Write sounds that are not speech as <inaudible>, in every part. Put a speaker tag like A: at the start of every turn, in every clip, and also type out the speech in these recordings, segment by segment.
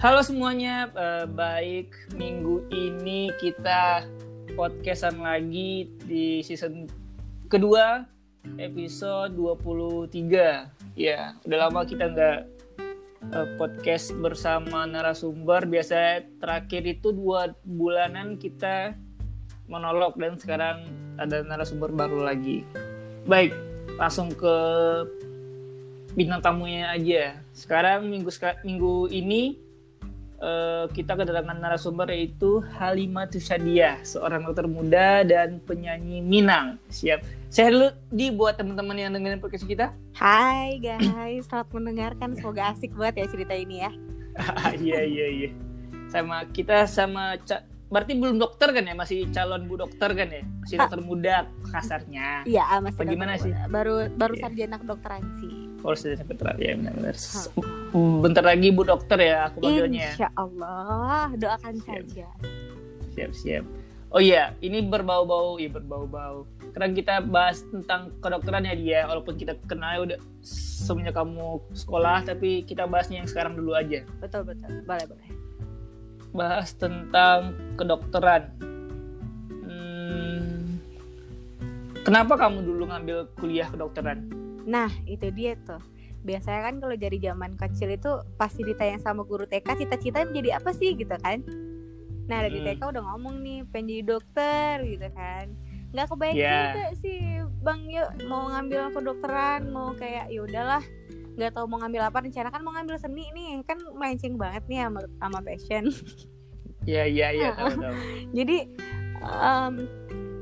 A: Halo semuanya, uh, baik minggu ini kita podcastan lagi di season kedua episode 23. Ya, udah lama kita nggak uh, podcast bersama narasumber. Biasa terakhir itu dua bulanan kita monolog dan sekarang ada narasumber baru lagi. Baik, langsung ke bintang tamunya aja. Sekarang minggu minggu ini uh, kita kedatangan narasumber yaitu Halimah Tusyadia, seorang dokter muda dan penyanyi Minang. Siap. Saya dulu di buat teman-teman yang dengerin podcast kita.
B: Hai guys, selamat mendengarkan. Semoga asik banget ya cerita ini ya. <laughs>
A: Iya iya iya. Sama kita sama berarti belum dokter kan ya masih calon bu dokter kan ya masih dokter muda kasarnya
B: iya masih
A: bagaimana sih
B: baru baru yeah. sarjana kedokteran sih
A: oh kedokteran ya benar-benar bentar lagi bu dokter ya aku panggilnya
B: insya Allah doakan siap. saja.
A: Siap siap. Oh iya ini berbau-bau ya berbau-bau. Karena kita bahas tentang kedokteran ya dia. Walaupun kita kenal udah semenjak kamu sekolah tapi kita bahasnya yang sekarang dulu aja.
B: Betul betul. Boleh boleh.
A: Bahas tentang kedokteran. Hmm, kenapa kamu dulu ngambil kuliah kedokteran?
B: Nah, itu dia tuh. Biasanya kan kalau dari zaman kecil itu pasti ditanya sama guru TK cita-cita menjadi apa sih gitu kan? Nah, dari hmm. TK udah ngomong nih pengen jadi dokter gitu kan. Nggak kebayang yeah. juga sih Bang yuk mau ngambil kedokteran, mau kayak ya udahlah nggak tahu mau ngambil apa rencana kan mau ngambil seni nih kan melenceng banget nih sama, sama passion
A: iya iya iya <laughs>
B: jadi um,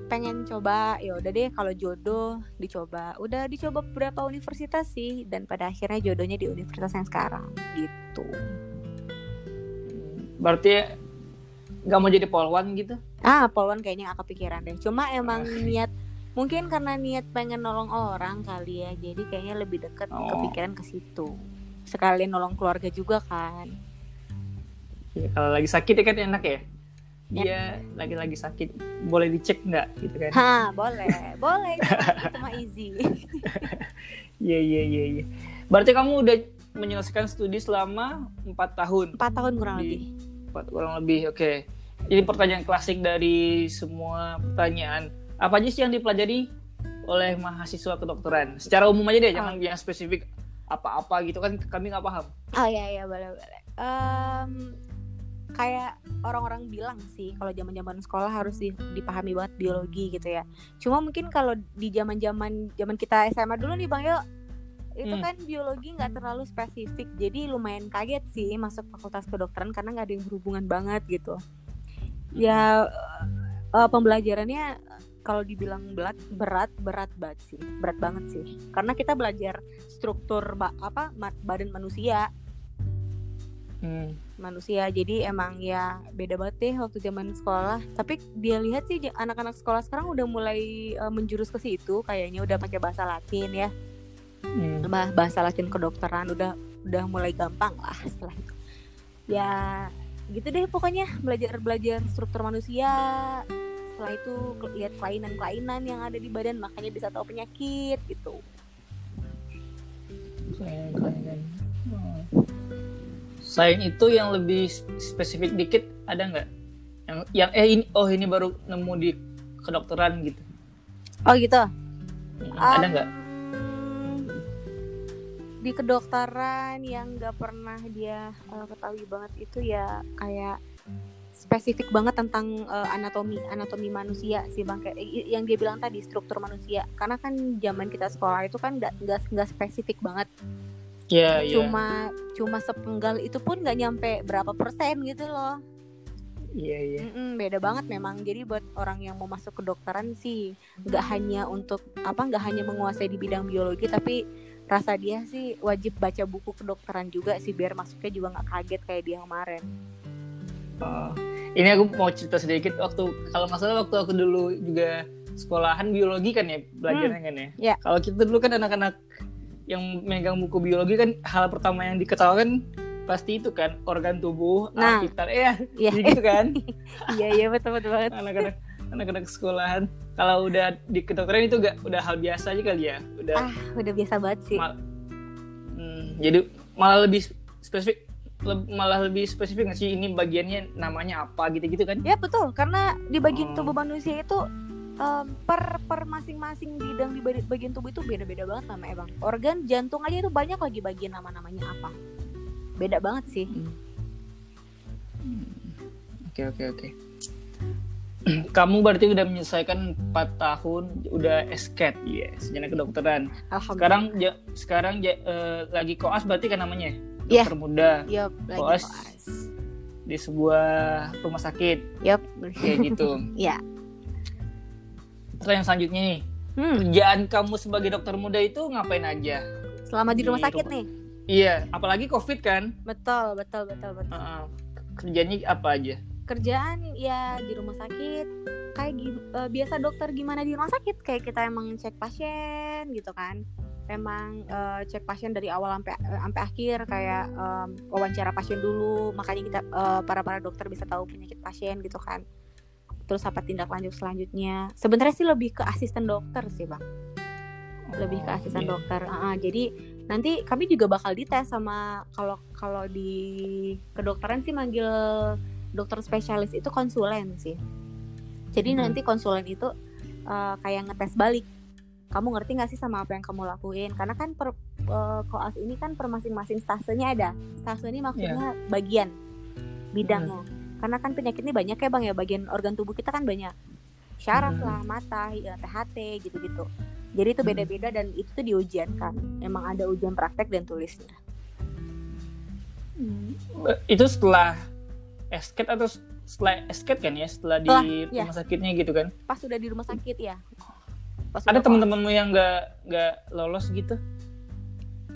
B: pengen coba ya udah deh kalau jodoh dicoba. Udah dicoba beberapa universitas sih dan pada akhirnya jodohnya di universitas yang sekarang gitu.
A: Berarti nggak mau jadi polwan gitu?
B: Ah polwan kayaknya nggak kepikiran deh. Cuma emang ah. niat mungkin karena niat pengen nolong orang kali ya jadi kayaknya lebih deket oh. kepikiran ke situ. Sekalian nolong keluarga juga kan.
A: Ya, kalau lagi sakit ya kan enak ya dia lagi-lagi sakit boleh dicek nggak gitu kan
B: ha boleh boleh <laughs> itu mah easy
A: iya iya iya iya berarti kamu udah menyelesaikan studi selama empat tahun
B: empat tahun kurang lebih
A: empat kurang lebih oke okay. ini pertanyaan klasik dari semua pertanyaan apa aja sih yang dipelajari oleh mahasiswa kedokteran? Secara umum aja deh, oh. jangan yang spesifik apa-apa gitu kan kami nggak paham.
B: Oh iya iya boleh boleh. Um, kayak orang-orang bilang sih kalau zaman-zaman sekolah harus dipahami banget biologi gitu ya. Cuma mungkin kalau di zaman-zaman zaman kita SMA dulu nih Bang Yo itu hmm. kan biologi nggak terlalu spesifik. Jadi lumayan kaget sih masuk fakultas kedokteran karena nggak ada yang berhubungan banget gitu. Ya uh, pembelajarannya kalau dibilang berat berat berat banget sih berat banget sih. Karena kita belajar struktur ba apa badan manusia hmm. manusia jadi emang ya beda banget deh waktu zaman sekolah. Tapi dia lihat sih anak-anak sekolah sekarang udah mulai uh, menjurus ke situ kayaknya udah pakai bahasa Latin ya. Hmm. bahasa Latin kedokteran udah udah mulai gampang lah setelah itu. Ya gitu deh pokoknya belajar belajar struktur manusia. Setelah itu lihat kelainan-kelainan yang ada di badan makanya bisa tahu penyakit gitu.
A: Kelainan selain itu yang lebih spesifik dikit ada nggak? Yang yang eh ini oh ini baru nemu di kedokteran gitu.
B: Oh gitu?
A: Um, ada nggak?
B: di kedokteran yang nggak pernah dia uh, ketahui banget itu ya kayak spesifik banget tentang uh, anatomi anatomi manusia sih bang. Kayak yang dia bilang tadi struktur manusia. Karena kan zaman kita sekolah itu kan nggak nggak spesifik banget
A: yeah, iya.
B: cuma yeah. cuma sepenggal itu pun nggak nyampe berapa persen gitu loh
A: Iya yeah, iya.
B: Yeah. beda banget memang. Jadi buat orang yang mau masuk kedokteran sih nggak hanya untuk apa nggak hanya menguasai di bidang biologi tapi rasa dia sih wajib baca buku kedokteran juga sih biar masuknya juga nggak kaget kayak dia kemarin.
A: Uh, ini aku mau cerita sedikit waktu kalau nggak salah waktu aku dulu juga sekolahan biologi kan ya belajarnya hmm. kan ya.
B: Yeah.
A: Kalau kita dulu kan anak-anak yang megang buku biologi kan hal pertama yang diketahui pasti itu kan organ tubuh, nah, vital, eh ya, gitu kan. <laughs>
B: Iya iya betul betul banget.
A: Anak-anak anak-anak sekolahan kalau udah di kedokteran itu gak udah hal biasa aja kali ya
B: udah ah udah biasa banget sih
A: mal, hmm, jadi malah lebih spesifik le- malah lebih spesifik nggak sih ini bagiannya namanya apa gitu-gitu kan?
B: Ya betul, karena di bagian
A: Oh.
B: tubuh manusia itu em, per per masing-masing bidang di bagian tubuh itu beda-beda banget namanya bang. Organ jantung aja itu banyak lagi bagian nama-namanya apa. Beda banget sih.
A: Oke oke oke. <clears throat> Kamu berarti udah menyelesaikan 4 tahun, udah esket ya, sejenak kedokteran. Sekarang ja- sekarang ja- eh, lagi koas berarti kan namanya?
B: Iya.
A: Dokter muda
B: Yup, lagi
A: Koas.
B: koas.
A: di sebuah rumah sakit
B: Yup.
A: kayak gitu. <laughs>
B: Iya.
A: Terus yang selanjutnya nih,
B: Hmm,
A: kerjaan kamu sebagai dokter muda itu ngapain aja?
B: selama di rumah
A: Di
B: sakit
A: rumah-
B: nih.
A: Iya, apalagi covid kan?
B: Betul, betul, betul, betul.
A: Heeh. kerjanya apa aja?
B: Kerjaan ya di rumah sakit kayak eh, biasa dokter gimana di rumah sakit kayak kita emang cek pasien gitu kan. Emang eh, cek pasien dari awal sampai eh, sampai akhir kayak em, wawancara pasien dulu, makanya kita eh, para para dokter bisa tahu penyakit pasien gitu kan. Terus apa tindak lanjut selanjutnya? Sebenarnya sih lebih ke asisten dokter sih, Bang. lebih ke
A: Oh,
B: asisten
A: iya.
B: dokter. Ah, jadi nanti kami juga bakal dites sama kalau kalau di kedokteran sih manggil dokter spesialis itu konsulen sih. Jadi
A: Hmm.
B: nanti konsulen itu eh, kayak ngetes balik. Kamu ngerti nggak sih sama apa yang kamu lakuin? Karena kan per eh, koas ini kan per masing-masing stasenya ada. Stase ini maksudnya bagian bidangnya. Karena kan penyakit ini banyak ya bang ya bagian organ tubuh kita kan banyak. Syaraf
A: Hmm.
B: lah, mata, ya, THT gitu-gitu. Jadi itu beda-beda dan itu tuh diujiankan. Emang ada ujian praktek dan tulisnya.
A: Itu setelah esket atau setelah esket kan ya? Setelah di
B: Setelah, iya.
A: rumah sakitnya gitu kan?
B: Pas sudah di rumah sakit ya. Pas
A: Ada teman-temanmu yang nggak nggak lolos gitu?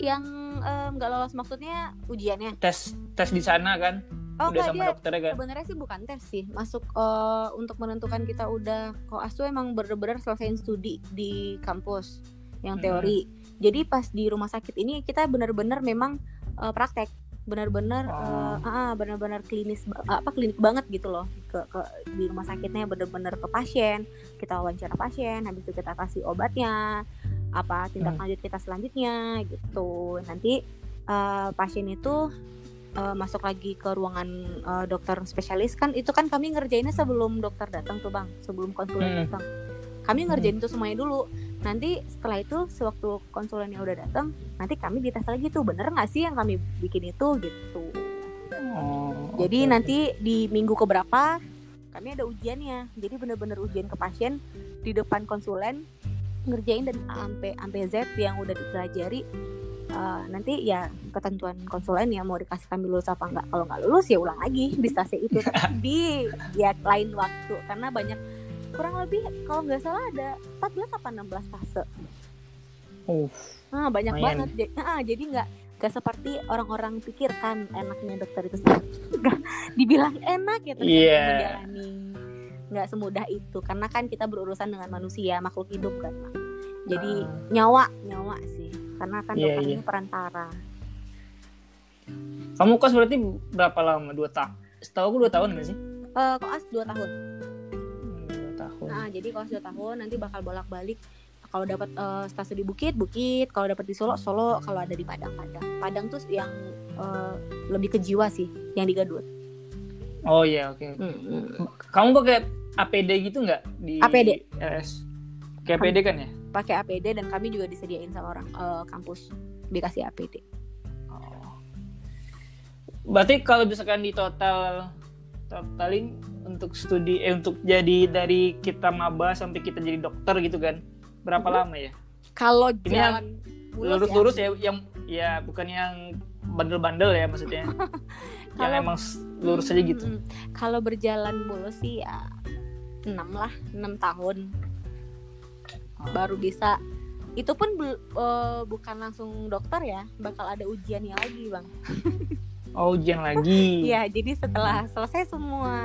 B: yang em, nggak lolos maksudnya ujiannya.
A: Tes tes di sana kan?
B: Oh
A: Udah sama
B: dia
A: dokternya kan?
B: sebenarnya sih bukan tes sih. Masuk eh, untuk menentukan kita udah koas tuh emang bener-bener selesaiin studi di kampus yang
A: Hmm.
B: teori. Jadi pas di rumah sakit ini kita bener-bener memang eh, praktek bener-bener
A: Oh.
B: eh, ah, bener-bener klinis apa klinik banget gitu loh ke, ke di rumah sakitnya bener-bener ke pasien kita wawancara pasien habis itu kita kasih obatnya apa tindak
A: Hmm.
B: lanjut kita selanjutnya gitu nanti eh, pasien itu eh, masuk lagi ke ruangan eh, dokter spesialis kan itu kan kami ngerjainnya sebelum dokter datang tuh bang. Sebelum konsulen
A: Hmm.
B: datang. Kami ngerjain itu semuanya dulu. Nanti setelah itu sewaktu konsulennya udah datang nanti kami dites lagi tuh bener nggak sih yang kami bikin itu gitu.
A: Oh,
B: jadi
A: oke,
B: nanti di minggu keberapa kami ada ujiannya. Jadi bener-bener ujian ke pasien di depan konsulen ngerjain dari A sampai sampai Z yang udah dipelajari Eh, nanti ya ketentuan konsulen ya mau dikasih kami lulus apa enggak kalau nggak lulus ya ulang lagi di stase itu <laughs> tapi di ya lain waktu karena banyak kurang lebih kalau nggak salah ada 14 apa 16 stase
A: Uh,
B: Nah, banyak
A: Lumayan.
B: banget. Jadi, ah, jadi nggak nggak seperti orang-orang pikirkan enaknya dokter itu dibilang enak ya ternyata
A: Iya.
B: menjalani nggak semudah itu karena kan kita berurusan dengan manusia makhluk hidup kan. Jadi
A: Ah.
B: nyawa nyawa sih karena kan
A: Iya,
B: dokter
A: iya.
B: ini perantara.
A: kamu kos berarti berapa lama? Dua tahun? Setahu aku dua tahun nggak sih?
B: Eh koas 2 tahun.
A: Hmm, Dua tahun.
B: Nah, jadi koas 2 tahun nanti bakal bolak-balik kalau dapat eh, stase di Bukit, Bukit, kalau dapat di Solo, Solo, kalau ada di Padang, Padang. Padang tuh yang eh, lebih ke jiwa sih, yang di Gadut.
A: Oh iya, oke. Kamu pakai APD gitu nggak di
B: APD.
A: RS? Kayak APD kan ya?
B: pakai APD dan kami juga disediain sama orang eh, kampus dikasih APD.
A: Oh. Berarti kalau misalkan di total totalin untuk studi eh untuk jadi dari kita maba sampai kita jadi dokter gitu kan berapa
B: Mhm.
A: lama ya?
B: Kalau jalan mulus
A: Lurus-lurus ya. yang ya bukan yang bandel-bandel ya maksudnya. <laughs> yang
B: Kalau-
A: emang lurus aja gitu.
B: Kalau berjalan mulus sih ya 6 lah, 6 tahun. Baru bisa. Itu pun eh, bukan langsung dokter ya, bakal ada ujiannya lagi, Bang. <laughs>
A: Oh, ujian lagi. <laughs>
B: Iya, jadi setelah selesai semua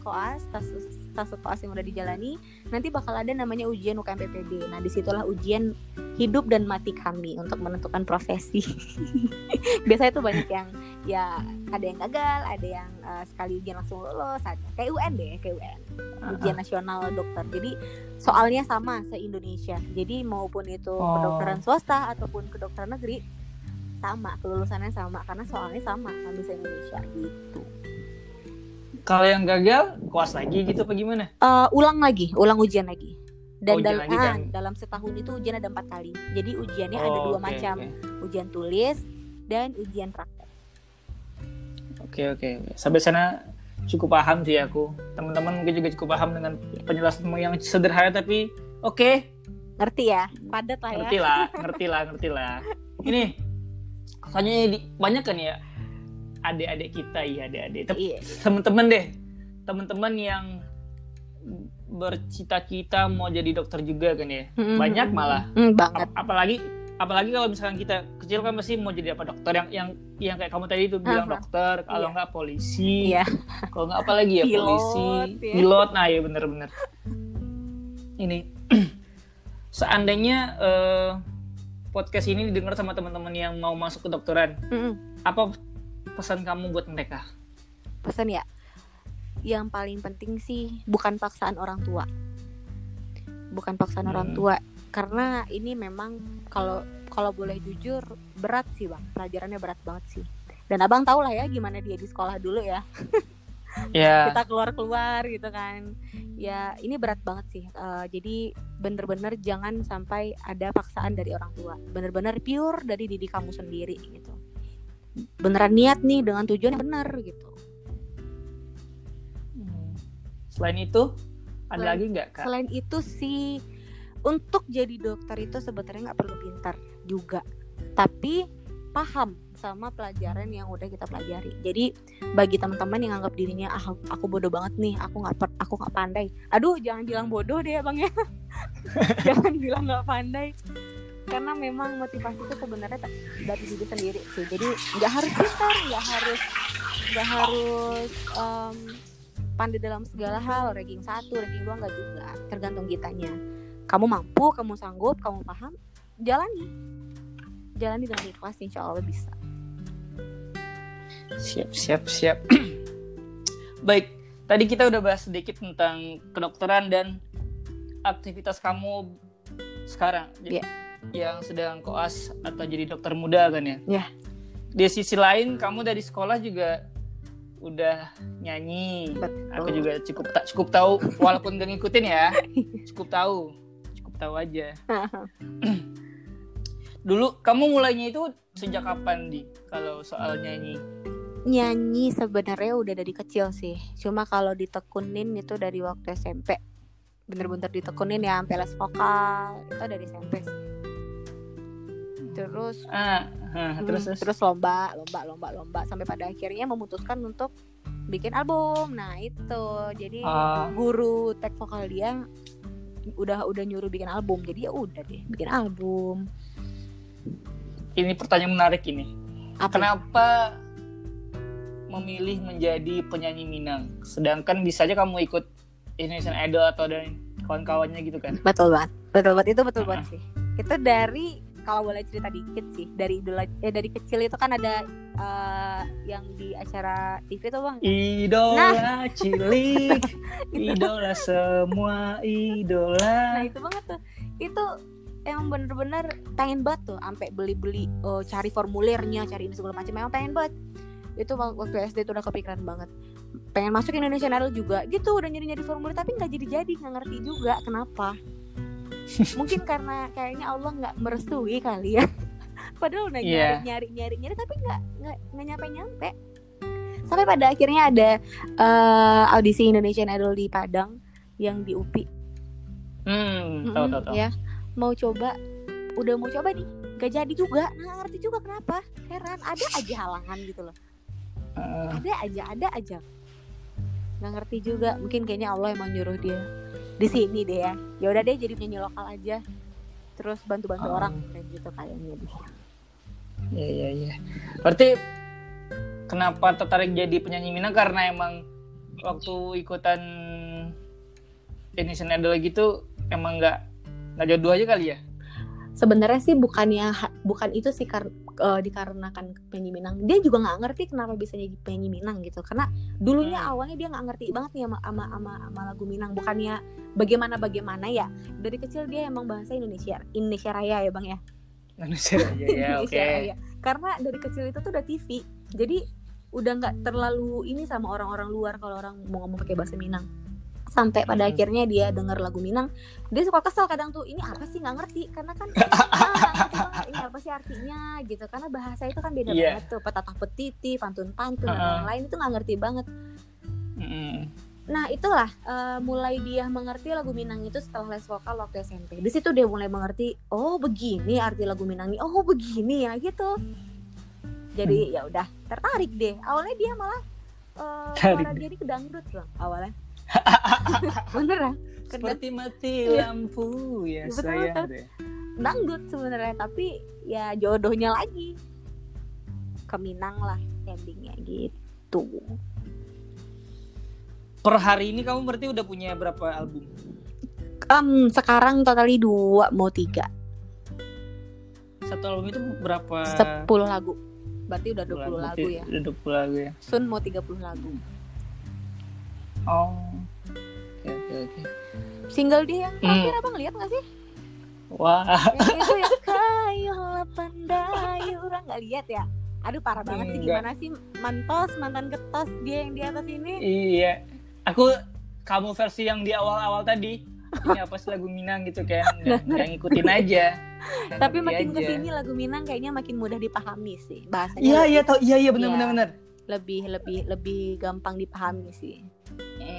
B: koas, tas tas koas yang udah dijalani, nanti bakal ada namanya ujian UKMPPD. Nah, di situlah ujian hidup dan mati kami untuk menentukan profesi. <laughs> Biasanya tuh banyak yang ya ada yang gagal, ada yang eh, sekali ujian langsung lulus, ada kayak UN deh, kayak UN. Ujian nasional dokter. Jadi soalnya sama se Indonesia. Jadi maupun itu
A: Oh.
B: kedokteran swasta ataupun kedokteran negeri sama kelulusannya sama karena soalnya sama bahasa Indonesia gitu
A: Kalau yang gagal, kuas lagi gitu apa gimana?
B: Eh, ulang lagi ulang ujian lagi dan
A: Oh,
B: dal-
A: lagi
B: ah,
A: kan?
B: dalam setahun itu ujian ada empat kali jadi ujiannya ada
A: Oh,
B: dua
A: oke,
B: macam
A: oke.
B: ujian tulis dan ujian praktek
A: Oke oke. Sampai sana cukup paham sih aku. Teman-teman mungkin juga cukup paham dengan penjelasanmu yang sederhana tapi oke,
B: ngerti ya padat lah ya
A: ngerti lah, ngerti lah, ngerti lah. Ini soalnya di, banyak kan ya adik-adik kita ya adik-adik. Tem-
B: iya
A: Teman-teman deh, teman-teman yang bercita-cita mau jadi dokter juga kan ya. Banyak malah.
B: Mm, banget
A: Ap- apalagi apalagi kalau misalkan kita kecil kan pasti mau jadi apa dokter yang yang yang kayak kamu tadi itu bilang
B: Aha.
A: dokter kalau
B: Iya.
A: nggak polisi
B: Iya.
A: kalau nggak apa lagi ya
B: Pilot,
A: polisi
B: ya.
A: pilot nah ya bener-bener ini <clears throat> seandainya eh, podcast ini didengar sama teman-teman yang mau masuk ke dokteran
B: Mm-mm.
A: apa pesan kamu buat mereka
B: pesan ya yang paling penting sih bukan paksaan orang tua bukan paksaan orang
A: Hmm.
B: tua karena ini memang kalau kalau boleh jujur berat sih bang. Pelajarannya berat banget sih. Dan abang tau lah ya gimana dia di sekolah dulu ya. <laughs>
A: Ya.
B: Kita keluar keluar gitu kan. Ya ini berat banget sih. Eh, jadi bener-bener jangan sampai ada paksaan dari orang tua. Bener-bener pure dari diri kamu sendiri gitu. Beneran niat nih dengan tujuan yang benar gitu.
A: Hmm. selain itu ada
B: Selain-
A: lagi nggak kak?
B: Selain itu sih untuk jadi dokter itu sebenarnya nggak perlu pintar juga, tapi paham sama pelajaran yang udah kita pelajari. Jadi bagi teman-teman yang anggap dirinya ah aku bodoh banget nih, aku nggak aku nggak pandai. Aduh jangan bilang bodoh deh ya bang ya, <laughs> jangan bilang nggak pandai. Karena memang motivasi itu sebenarnya dari diri sendiri sih. Jadi nggak harus pintar, nggak harus nggak harus em, pandai dalam segala hal ranking satu ranking dua nggak juga tergantung kitanya kamu mampu kamu sanggup kamu paham jalani jalani dengan ikhlas insya Allah bisa
A: Siap, siap, siap. <clears throat> Baik, tadi kita udah bahas sedikit tentang kedokteran dan aktivitas kamu sekarang.
B: Iya.
A: Yang sedang koas atau jadi dokter muda kan ya?
B: Iya.
A: Di sisi lain, kamu dari sekolah juga udah nyanyi.
B: Betul.
A: Aku juga cukup tak cukup tahu, walaupun gak ngikutin ya, <laughs> cukup tahu, tahu aja. <laughs> Dulu kamu mulainya itu sejak kapan di kalau soal nyanyi?
B: nyanyi sebenarnya udah dari kecil sih cuma kalau ditekunin itu dari waktu SMP bener-bener ditekunin ya sampai les vokal itu dari SMP sih terus
A: Ah, ah,
B: Hmm,
A: terus terus.
B: terus lomba lomba lomba lomba sampai pada akhirnya memutuskan untuk bikin album nah itu jadi
A: Ah.
B: guru tek vokal dia udah udah nyuruh bikin album jadi ya udah deh bikin album
A: ini pertanyaan menarik ini.
B: apa
A: Kenapa memilih menjadi penyanyi Minang? Sedangkan bisa aja kamu ikut Indonesian Idol atau dan kawan-kawannya gitu kan?
B: betul banget betul banget itu betul banget sih itu dari kalau boleh cerita dikit sih dari idola eh dari kecil itu kan ada eh, yang di acara TV tuh bang?
A: Idola cilik, <laughs> idola semua
B: Nah
A: idola.
B: itu banget tuh. Itu emang bener-bener pengen banget tuh Sampai beli-beli eh, cari formulirnya Cari ini segala macam Emang pengen banget. Itu wak- waktu SD tuh udah kepikiran banget. Pengen masuk Indonesian Idol juga Gitu udah nyari-nyari formulir Tapi nggak jadi-jadi Nggak ngerti juga kenapa Mungkin karena kayaknya Allah nggak merestui kali ya. <laughs> Padahal udah
A: Iya.
B: nyari, nyari, nyari, nyari Tapi nggak nggak nggak nyampe-nyampe. Sampai pada akhirnya ada eh, audisi Indonesian Idol di Padang Yang di UPI
A: Hmm, tahu tahu tahu.
B: ya. Mau coba udah mau coba nih. Gak jadi juga nah ngerti juga kenapa. Heran ada aja halangan gitu loh.
A: Ah,
B: ada aja ada aja. Nggak ngerti juga mungkin kayaknya Allah emang nyuruh dia di sini deh ya ya udah deh jadi penyanyi lokal aja terus bantu bantu
A: Ah.
B: orang kayak gitu kayaknya deh
A: Iya iya iya. Berarti kenapa tertarik jadi penyanyi Minang karena emang waktu ikutan Indonesian Idol gitu emang nggak nggak jodoh aja kali ya?
B: Sebenarnya sih bukannya bukan itu sih kar- eh, dikarenakan penyanyi Minang dia juga nggak ngerti kenapa bisa jadi penyanyi Minang gitu karena dulunya
A: Hmm.
B: awalnya dia nggak ngerti banget nih sama, sama sama sama lagu Minang bukannya bagaimana bagaimana ya dari kecil dia emang bahasa Indonesia Indonesia Raya ya bang ya
A: Manusia Raja ya, <laughs> oke.
B: Indonesia Raya. Karena dari kecil itu tuh udah TV. Jadi udah nggak terlalu ini sama orang-orang luar kalau orang mau ngomong pakai bahasa Minang. Sampai pada
A: Hmm.
B: akhirnya dia denger lagu Minang, dia suka kesel kadang tuh ini apa sih nggak ngerti karena kan <laughs> ah, banget ini apa sih artinya gitu karena bahasa itu kan beda
A: Iya.
B: banget tuh petatah petiti pantun-pantun dan
A: Uh-uh.
B: lain-lain itu nggak ngerti banget
A: Mm-mm.
B: Nah itulah eh, mulai dia mengerti lagu Minang itu setelah les vokal waktu SMP. Di situ dia mulai mengerti, oh begini arti lagu Minang ini, oh begini ya gitu. Jadi ya udah tertarik deh. Awalnya dia malah
A: Tarik
B: suara dia ini ke dangdut loh awalnya. <laughs> Bener ya?
A: Seperti mati
B: Iya.
A: lampu ya
B: Betul,
A: saya.
B: betul. dangdut sebenarnya tapi ya jodohnya lagi ke Minang lah endingnya gitu.
A: Per hari ini kamu berarti udah punya berapa album?
B: Em, sekarang totali dua mau tiga
A: Satu album itu berapa?
B: sepuluh lagu. Berarti udah 20 lagu
A: Berarti
B: ya.
A: Udah 20 lagu ya.
B: Sun mau 30 lagu.
A: Oh. Oke oke.
B: Single dia yang
A: Hmm.
B: terakhir abang lihat gak sih?
A: Wah.
B: Yang itu yang <laughs> kayu pandai orang nggak lihat ya. Aduh parah banget sih
A: Enggak.
B: gimana sih mantos mantan ketos dia yang di atas ini.
A: Iya. Aku kamu versi yang di awal-awal tadi. Ini apa sih lagu Minang gitu kan? <laughs> Nggak, nggak ngikutin aja. Nggak
B: Tapi makin
A: aja.
B: ke sini lagu Minang kayaknya makin mudah dipahami sih bahasanya.
A: Iya iya tau iya iya benar
B: Iya.
A: benar benar.
B: Lebih lebih lebih gampang dipahami sih.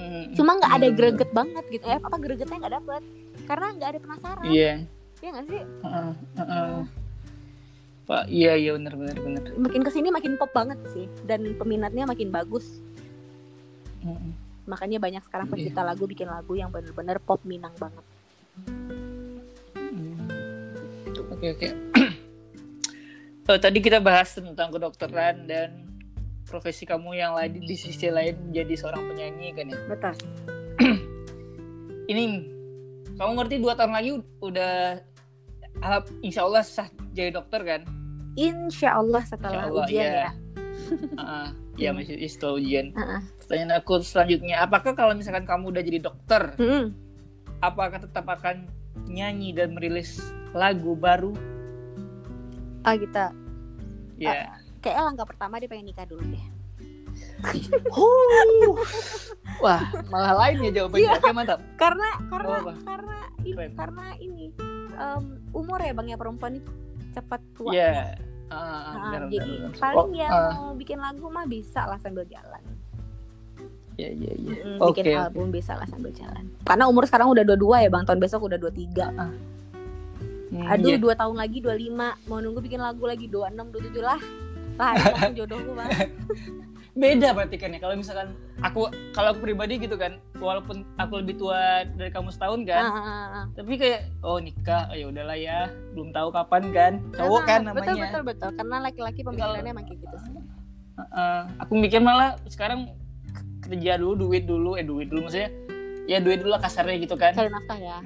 A: Hmm,
B: Cuma nggak ada greget banget gitu. Eh apa gregetnya nggak dapet? Karena nggak ada penasaran.
A: Iya.
B: Iya nggak sih?
A: Heeh, heeh. Pak, iya iya benar benar benar.
B: Makin ke sini makin pop banget sih. Dan peminatnya makin bagus.
A: Heeh.
B: Makanya banyak sekarang pencipta lagu bikin lagu yang bener-bener pop Minang banget.
A: Oke oke. <clears throat> Oh, tadi kita bahas tentang kedokteran dan profesi kamu yang lain di sisi lain menjadi seorang penyanyi kan ya.
B: Betul. <clears throat>
A: Ini kamu ngerti dua tahun lagi udah insya Allah sah jadi dokter kan?
B: Insya Allah setelah
A: Insya Allah,
B: ujian
A: iya.
B: ya.
A: Heeh. <laughs> ya masih setelah ujian.
B: Heeh.
A: Pertanyaan aku selanjutnya, apakah kalau misalkan kamu udah jadi dokter,
B: Mm-mm.
A: apakah tetap akan nyanyi dan merilis lagu baru?
B: Ah kita
A: Ya.
B: Kayak langkah pertama dia pengen nikah dulu deh. <laughs>
A: Wah, malah lain ya jawabannya.
B: Iya.
A: Oke, mantap.
B: Karena karena
A: apa?
B: karena ini
A: Keren.
B: karena ini em, umur ya bang ya perempuan itu cepat tua.
A: Iya. Ah,
B: Nah,
A: benar,
B: jadi
A: benar, benar.
B: paling
A: Oh,
B: ya
A: ah,
B: mau bikin lagu mah bisa lah sambil jalan.
A: Iya, iya, iya. Oke.
B: bikin album bisa lah sambil jalan. Karena umur sekarang udah 22 ya bang, tahun besok udah 23
A: Hmm,
B: Aduh,
A: iya.
B: dua tahun lagi 25 Mau nunggu bikin lagu lagi 26, 27 lah Langsung jodohku bang <laughs>
A: Beda berarti kan ya. Kalau misalkan aku kalau aku pribadi gitu kan, walaupun aku lebih tua dari kamu setahun kan,
B: Ah, ah, ah, ah.
A: tapi kayak oh nikah, oh, ya udahlah ya, belum tahu kapan kan. Cowok
B: Nah,
A: kan
B: Betul,
A: namanya.
B: betul, betul Karena laki-laki pemikirannya emang kayak gitu sih
A: Heeh. aku mikir malah sekarang kerja dulu, duit dulu, eh duit dulu maksudnya. Ya duit dulu lah kasarnya gitu kan.
B: Cari nafkah ya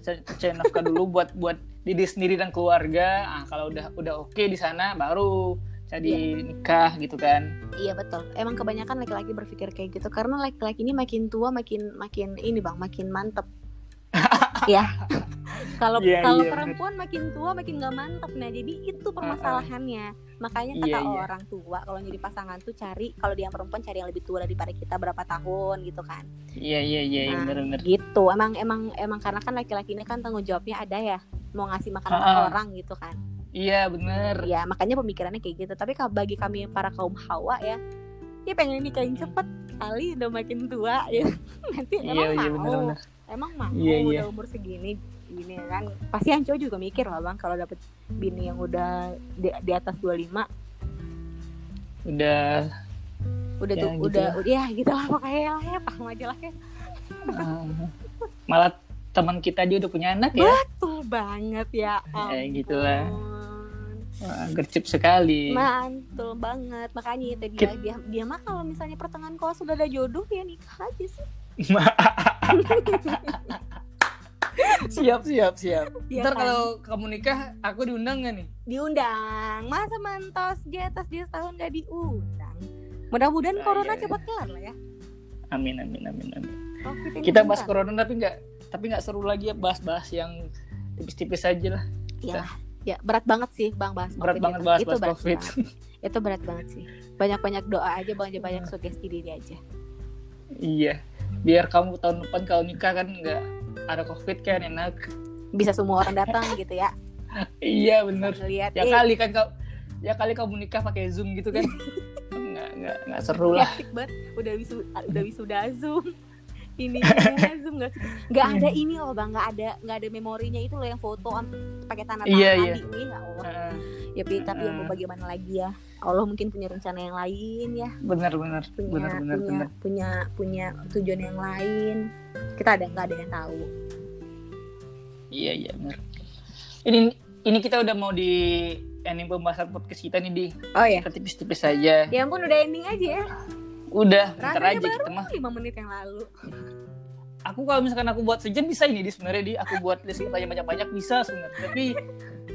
A: Cari cari nafkah dulu buat buat diri sendiri dan keluarga. Ah, kalau udah udah oke di sana baru jadi nikah gitu kan.
B: Iya betul. Emang kebanyakan laki-laki berpikir kayak gitu Karena laki-laki ini makin tua makin makin ini bang Makin mantep. <laughs> Ya Kalau
A: Iya,
B: kalau
A: iya,
B: perempuan makin tua makin gak mantep. Nah jadi itu permasalahannya. Makanya kata
A: Iya, iya.
B: orang tua Kalau jadi pasangan tuh cari Kalau dia perempuan cari yang lebih tua daripada kita berapa tahun gitu kan.
A: Iya iya iya
B: Nah,
A: benar-benar.
B: gitu. Emang emang emang karena kan laki-laki ini kan tanggung jawabnya ada ya mau ngasih makan
A: Ah, ah.
B: orang gitu kan
A: Iya bener.
B: ya makanya pemikirannya kayak gitu tapi bagi kami para kaum hawa ya ya pengen nikahin cepet kali udah makin tua ya <laughs> nanti
A: Iya
B: emang
A: iya
B: mau
A: benar-benar.
B: emang mau
A: Iya,
B: udah
A: iya.
B: umur segini gini kan pasti yang cowok juga mikir lah bang kalau dapet bini yang udah di, di atas 25
A: Udah
B: udah
A: Ya,
B: tuh
A: gitu
B: udah
A: lah.
B: udah ya gitu lah pokoknya lah ya paham aja lah ya
A: ah, malah teman kita dia udah punya anak ya.
B: tuh banget ya
A: Ya, gitu lah.
B: ampun.
A: Wah, gercep sekali.
B: mantul banget makanya itu dia
A: Kit-
B: dia dia mah kalau misalnya pertengahan kalau sudah ada jodoh ya nikah aja sih <laughs>
A: siap siap siap.
B: Iya
A: Ntar
B: kan?
A: kalau kamu nikah, aku diundang gak nih?
B: diundang masa mantos di atas dia setahun gak diundang mudah-mudahan
A: Ah,
B: corona
A: iya, iya.
B: cepat kelar lah ya
A: Amin amin amin amin.
B: Covid ini
A: Kita bahas corona tapi nggak tapi nggak seru lagi ya bahas-bahas yang tipis-tipis aja lah.
B: ya ya berat banget sih bang bahas
A: berat
B: COVID
A: banget
B: itu.
A: bahas
B: itu
A: bahas
B: berat
A: covid.
B: banget. itu berat banget sih. Banyak banyak doa aja banyak banyak
A: Iya.
B: sugesti diri aja.
A: Iya. Biar kamu tahun depan kalau nikah kan nggak ada covid kan enak.
B: Bisa semua orang datang <laughs> gitu ya.
A: Iya bener.
B: Ngeliat.
A: Ya
B: eh,
A: kali kan kau ya kali kamu nikah pakai zoom gitu kan. <laughs> Nggak nggak nggak seru lah.
B: Asik banget. Udah wisuda udah wisuda zoom ini zoom nggak sih? Nggak ada
A: Iya.
B: ini loh bang. Nggak ada nggak ada memorinya itu loh yang foto pakai tanda
A: Iya,
B: tangan
A: iya.
B: di ini ya Allah.
A: Heeh,
B: ya Pi, tapi ya mau bagaimana lagi ya? Allah mungkin punya rencana yang lain ya.
A: Bener bener
B: punya
A: bener bener
B: punya
A: bener
B: punya punya tujuan yang lain. Kita ada nggak ada yang tahu.
A: Iya iya bener ini ini kita udah mau di ending pembahasan podcast kita nih di.
B: Oh ya
A: kita tipis-tipis saja
B: ya ampun udah ending aja ya
A: udah bentar
B: rasanya
A: aja
B: baru
A: kita mah.
B: lima menit yang lalu.
A: Aku kalau misalkan aku buat sejam bisa ini di sebenarnya di. Aku buat list pertanyaan banyak-banyak bisa sebenarnya. Tapi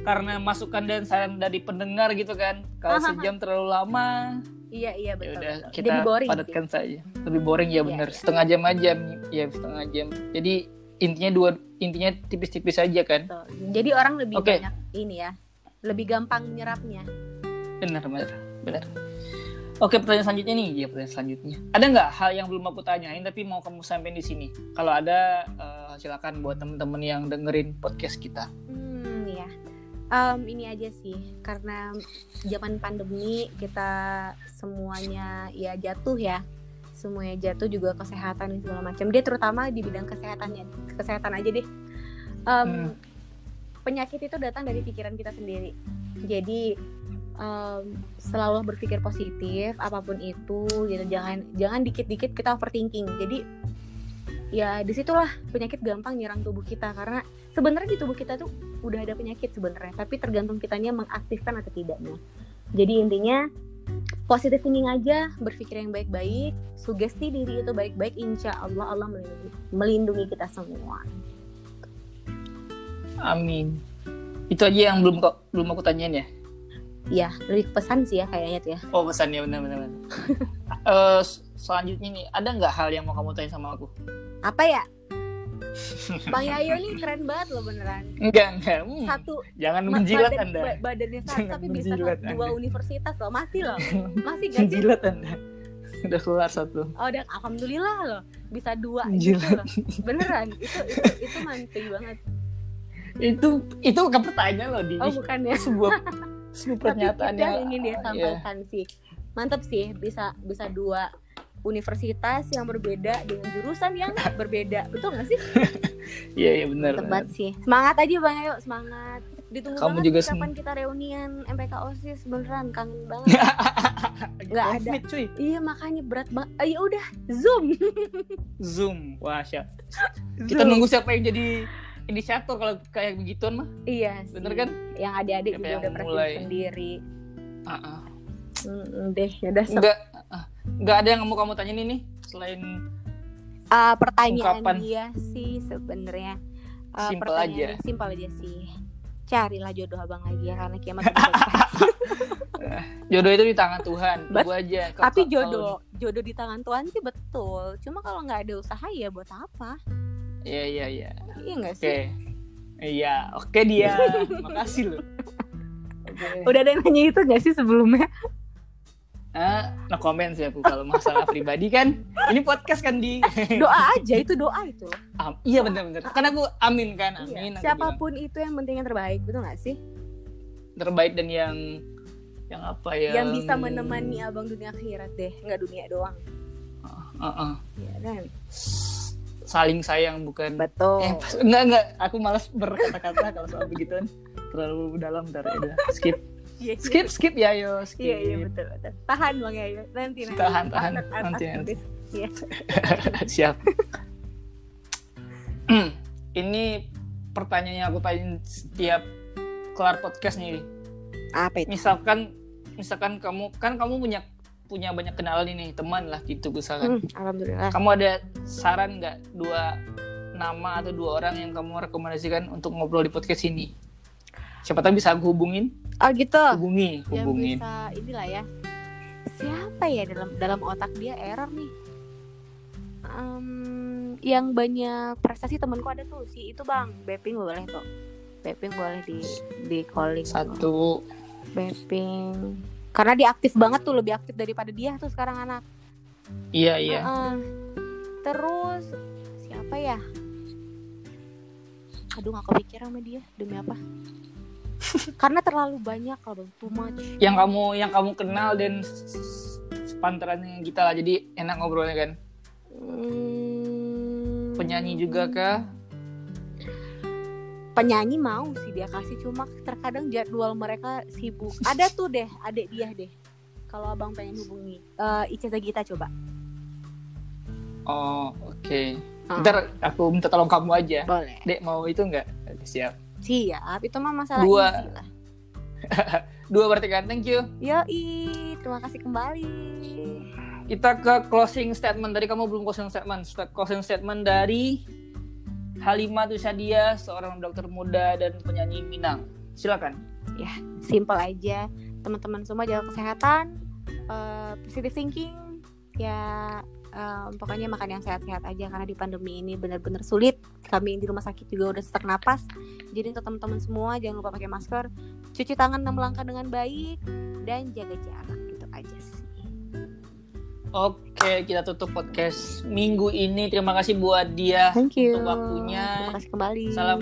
A: karena masukan dan saran dari pendengar gitu kan kalau sejam terlalu lama
B: iya iya
A: ya
B: betul,
A: udah
B: betul.
A: kita
B: jadi boring sih.
A: padatkan saja. Lebih boring ya
B: Iya,
A: bener.
B: iya.
A: setengah jam aja ya setengah jam. Jadi intinya dua intinya tipis-tipis aja kan.
B: Betul. jadi orang lebih
A: Oke.
B: banyak ini ya lebih gampang nyerapnya
A: benar benar benar oke pertanyaan selanjutnya nih ya pertanyaan selanjutnya ada nggak hal yang belum aku tanyain tapi mau kamu sampaikan di sini kalau ada eh, silakan buat temen-temen yang dengerin podcast kita
B: Hmm, ya. Em, ini aja sih, karena zaman pandemi kita semuanya ya jatuh ya, semuanya jatuh juga kesehatan dan segala macam. Dia terutama di bidang kesehatannya, kesehatan aja deh. Em,
A: Hmm.
B: Penyakit itu datang dari pikiran kita sendiri. Jadi em, selalu berpikir positif, apa pun itu, gitu. Jangan jangan dikit-dikit kita overthinking. Jadi ya di situlah penyakit gampang nyerang tubuh kita. Karena sebenarnya di tubuh kita tuh udah ada penyakit sebenarnya. Tapi tergantung kitanya mengaktifkan atau tidaknya. Jadi intinya positive thinking aja berpikir yang baik-baik sugesti diri itu baik-baik insya Allah Allah melindungi, melindungi kita semua.
A: Amin. Itu aja yang belum kok belum aku tanyain ya
B: ya lebih pesan sih ya kayaknya tuh ya.
A: Oh pesannya benar benar benar. <laughs> Eh, selanjutnya nih ada nggak hal yang mau kamu tanya sama aku?
B: Apa ya? <laughs> Bang Yayo nih keren banget loh beneran.
A: Enggak enggak. Hmm,
B: satu
A: jangan menjilat
B: badan-
A: anda.
B: ba- badannya satu
A: Jangan
B: tapi bisa
A: menjilat
B: dua
A: Anda.
B: universitas loh. Masih loh. <laughs> Masih gak
A: menjilat anda. Udah keluar satu.
B: Oh dan alhamdulillah loh. Bisa dua
A: Gila.
B: gitu loh. Beneran itu itu itu mantep banget.
A: itu itu bukan pertanyaan loh di
B: Oh bukan ya.
A: sebuah sebuah
B: Tapi
A: pernyataan
B: yang ingin dia
A: iya.
B: sampaikan sih. Mantep sih bisa bisa dua universitas yang berbeda dengan jurusan yang berbeda. Betul gak sih? <laughs>
A: iya iya benar
B: banget sih. Semangat aja Bang Ayo, semangat. Ditunggu
A: Kamu
B: banget
A: juga
B: kapan kita reunian MPK OSIS beneran kangen <laughs> banget. Nggak ada.
A: Cuy
B: iya makanya berat banget. Ayo udah Zoom. <laughs>
A: zoom wah siap kita nunggu siapa yang jadi inisiator kalau kayak begituan mah
B: Iya sih.
A: bener kan
B: Yang adik-adik juga
A: yang
B: udah
A: mulai?
B: sendiri.
A: Ah.
B: Mm, deh, ya udah so-
A: nggak ah, nggak ada yang mau kamu tanya ini selain
B: Ah, pertanyaan
A: Ungkapan.
B: dia sih sebenarnya ah,
A: Simpel aja.
B: simpel aja sih. Carilah jodoh abang lagi ya karena kiamat <laughs>
A: jodoh itu di tangan Tuhan
B: Bet-
A: aja
B: Tapi jodoh jodoh di tangan Tuhan sih betul. Cuma kalau nggak ada usaha ya buat apa?
A: Iya iya iya
B: Iya nggak
A: oke
B: sih?
A: iya oke dia <laughs> makasih loh oke
B: Udah ada yang nanya itu nggak sih sebelumnya?
A: ah no comment sih aku kalau masalah <laughs> pribadi kan ini podcast kan di <laughs>
B: Doa aja itu doa itu.
A: Am- iya benar-benar kan aku amin kan
B: Iya.
A: amin bilang.
B: Siapa pun itu yang penting yang terbaik, betul nggak sih?
A: terbaik dan yang yang apa ya
B: Yang bisa menemani abang dunia akhirat deh, nggak dunia doang.
A: Ah, ah.
B: Iya kan?
A: Saling sayang bukan
B: Betul.
A: Eh, pas- enggak enggak, aku malas berkata-kata kalau soal begituan terlalu dalam ntar ya skip
B: Iya, iya.
A: skip skip ya yo skip
B: Iya iya betul betul. Tahan bang ya nanti nanti.
A: Tahan, tahan.
B: Angkat,
A: Nanti,
B: angkat.
A: nanti.
B: Iya. <laughs>
A: siap ini pertanyaan yang aku tanya setiap kelar podcast nih
B: Apa itu?
A: misalkan misalkan kamu kan kamu punya punya banyak kenalan ini teman lah gitu misalkan
B: Hmm, alhamdulillah.
A: kamu ada saran nggak dua nama atau dua orang yang kamu rekomendasikan untuk ngobrol di podcast ini siapa tahu bisa aku hubungin
B: Oh gitu.
A: hubungi
B: Yang
A: hubungin
B: bisa inilah ya. Siapa ya dalam dalam otak dia error nih? Em, yang banyak prestasi temanku ada tuh si itu bang Beping boleh tuh Beping boleh di di calling
A: Satu.
B: Beping karena dia aktif banget tuh lebih aktif daripada dia tuh sekarang anak
A: Iya iya.
B: Heeh. terus siapa ya aduh gak kepikiran sama dia demi apa <laughs> karena terlalu banyak kalau too much
A: Yang kamu yang kamu kenal dan sepantarannya kita lah. Jadi enak ngobrolnya kan.
B: Hmm,
A: Penyanyi juga kah?
B: Penyanyi mau sih dia kasih cuma terkadang jadwal mereka sibuk ada tuh deh adek dia deh kalau abang pengen hubungi Eh Ica Zagita coba
A: Oh oke.
B: Ah.
A: Ntar aku minta tolong kamu aja.
B: boleh
A: Dek mau itu nggak? Siap.
B: siap itu mah masalah
A: Dua.
B: lah <laughs>
A: Dua berarti kan. Thank you.
B: yoi terima kasih kembali
A: Kita ke closing statement. Tadi kamu belum closing statement. Sta- Closing statement dari Halimah Tusadia, seorang dokter muda dan penyanyi Minang. Silakan.
B: simple aja. Teman-teman semua jaga kesehatan eh, positive thinking. Ya eh, pokoknya makan yang sehat-sehat aja karena di pandemi ini benar-benar sulit. Kami di rumah sakit juga udah sesak napas. Jadi untuk teman-teman semua jangan lupa pakai masker cuci tangan enam langkah dengan baik dan jaga jarak gitu aja
A: Oke, kita tutup podcast minggu ini. Terima kasih buat dia
B: thank you
A: untuk waktunya.
B: terima kasih kembali
A: Salam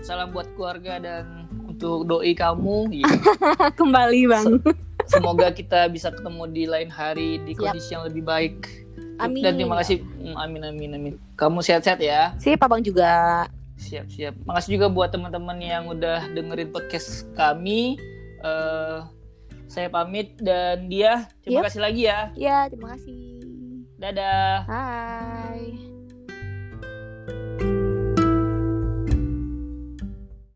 A: salam buat keluarga dan untuk doi kamu. Iya. <laughs>
B: kembali bang
A: Semoga kita bisa ketemu di lain hari di
B: Siap.
A: kondisi yang lebih baik.
B: Amin.
A: Dan terima kasih. Hmm, Amin amin amin. Kamu sehat-sehat ya.
B: sip abang juga
A: Siap siap. Makasih juga buat teman-teman yang udah dengerin podcast kami. Eh saya pamit dan dia terima
B: Yep.
A: kasih lagi ya.
B: ya terima kasih
A: Dadah.
B: Hai